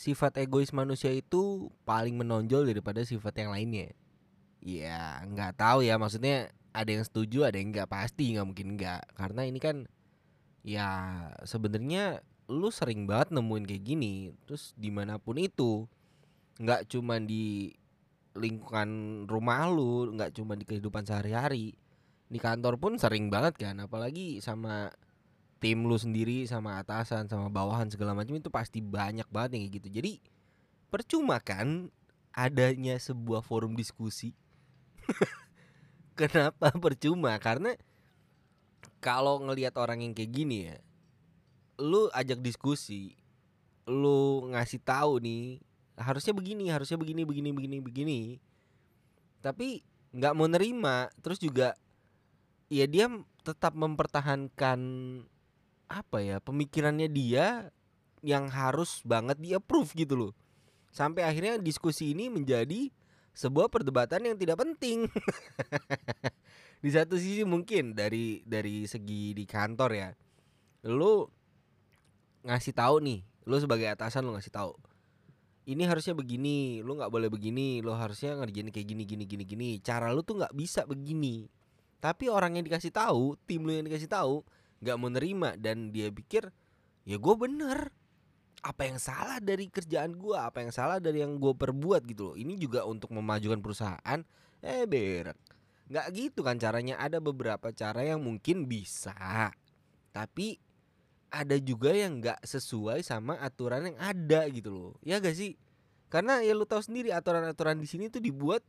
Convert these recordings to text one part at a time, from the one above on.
sifat egois manusia itu paling menonjol daripada sifat yang lainnya. Ya nggak tahu ya maksudnya ada yang setuju ada yang nggak pasti nggak mungkin nggak karena ini kan ya sebenarnya lu sering banget nemuin kayak gini terus di mana pun itu nggak cuma di lingkungan rumah lu nggak cuma di kehidupan sehari-hari di kantor pun sering banget kan apalagi sama tim lu sendiri sama atasan sama bawahan segala macam itu pasti banyak banget yang kayak gitu. Jadi percuma kan adanya sebuah forum diskusi? Kenapa percuma? Karena kalau ngelihat orang yang kayak gini ya lu ajak diskusi lu ngasih tahu nih harusnya begini harusnya begini begini begini begini tapi nggak mau nerima. Terus juga ya dia tetap mempertahankan apa ya pemikirannya dia yang harus banget dia approve gitu loh. Sampai akhirnya diskusi ini menjadi sebuah perdebatan yang tidak penting. Di satu sisi mungkin dari dari segi di kantor ya lu ngasih tahu nih lu sebagai atasan lu ngasih tahu ini harusnya begini lu nggak boleh begini lu harusnya ngerjain kayak gini gini gini gini. Cara lu tuh nggak bisa begini. Tapi orang yang dikasih tahu tim lu yang dikasih tahu nggak mau nerima dan dia pikir ya gue bener. Apa yang salah dari kerjaan gue apa yang salah dari yang gue perbuat? Gitu loh. Ini juga untuk memajukan perusahaan eh berak nggak gitu kan caranya. Ada beberapa cara yang mungkin bisa tapi ada juga yang nggak sesuai sama aturan yang ada gitu loh. Ya gak sih? Karena ya lu tahu sendiri aturan-aturan di sini tuh dibuat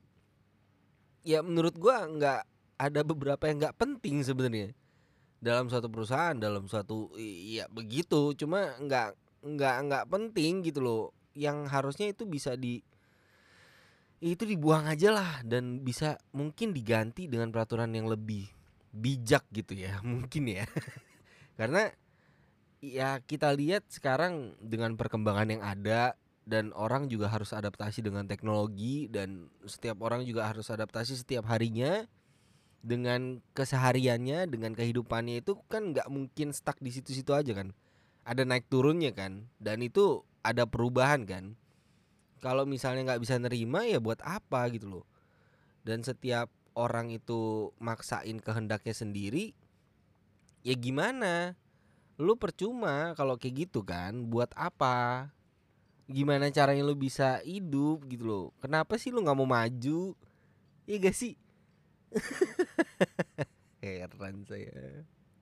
ya menurut gua nggak ada beberapa yang nggak penting sebenarnya dalam suatu perusahaan dalam suatu ya begitu. Cuma nggak nggak nggak penting gitu loh. Yang harusnya itu bisa di itu dibuang aja lah. Dan bisa mungkin diganti dengan peraturan yang lebih bijak gitu ya mungkin ya. Karena ya kita lihat sekarang dengan perkembangan yang ada dan orang juga harus adaptasi dengan teknologi dan setiap orang juga harus adaptasi setiap harinya dengan kesehariannya dengan kehidupannya itu kan nggak mungkin stuck di situ-situ aja kan. Ada naik turunnya kan dan itu ada perubahan kan. Kalau misalnya nggak bisa nerima ya buat apa gitu loh. Dan setiap orang itu maksain kehendaknya sendiri ya gimana? Lu percuma kalau kayak gitu kan buat apa? Gimana caranya lu bisa hidup gitu loh? Kenapa sih lu nggak mau maju? Ya gak sih heran saya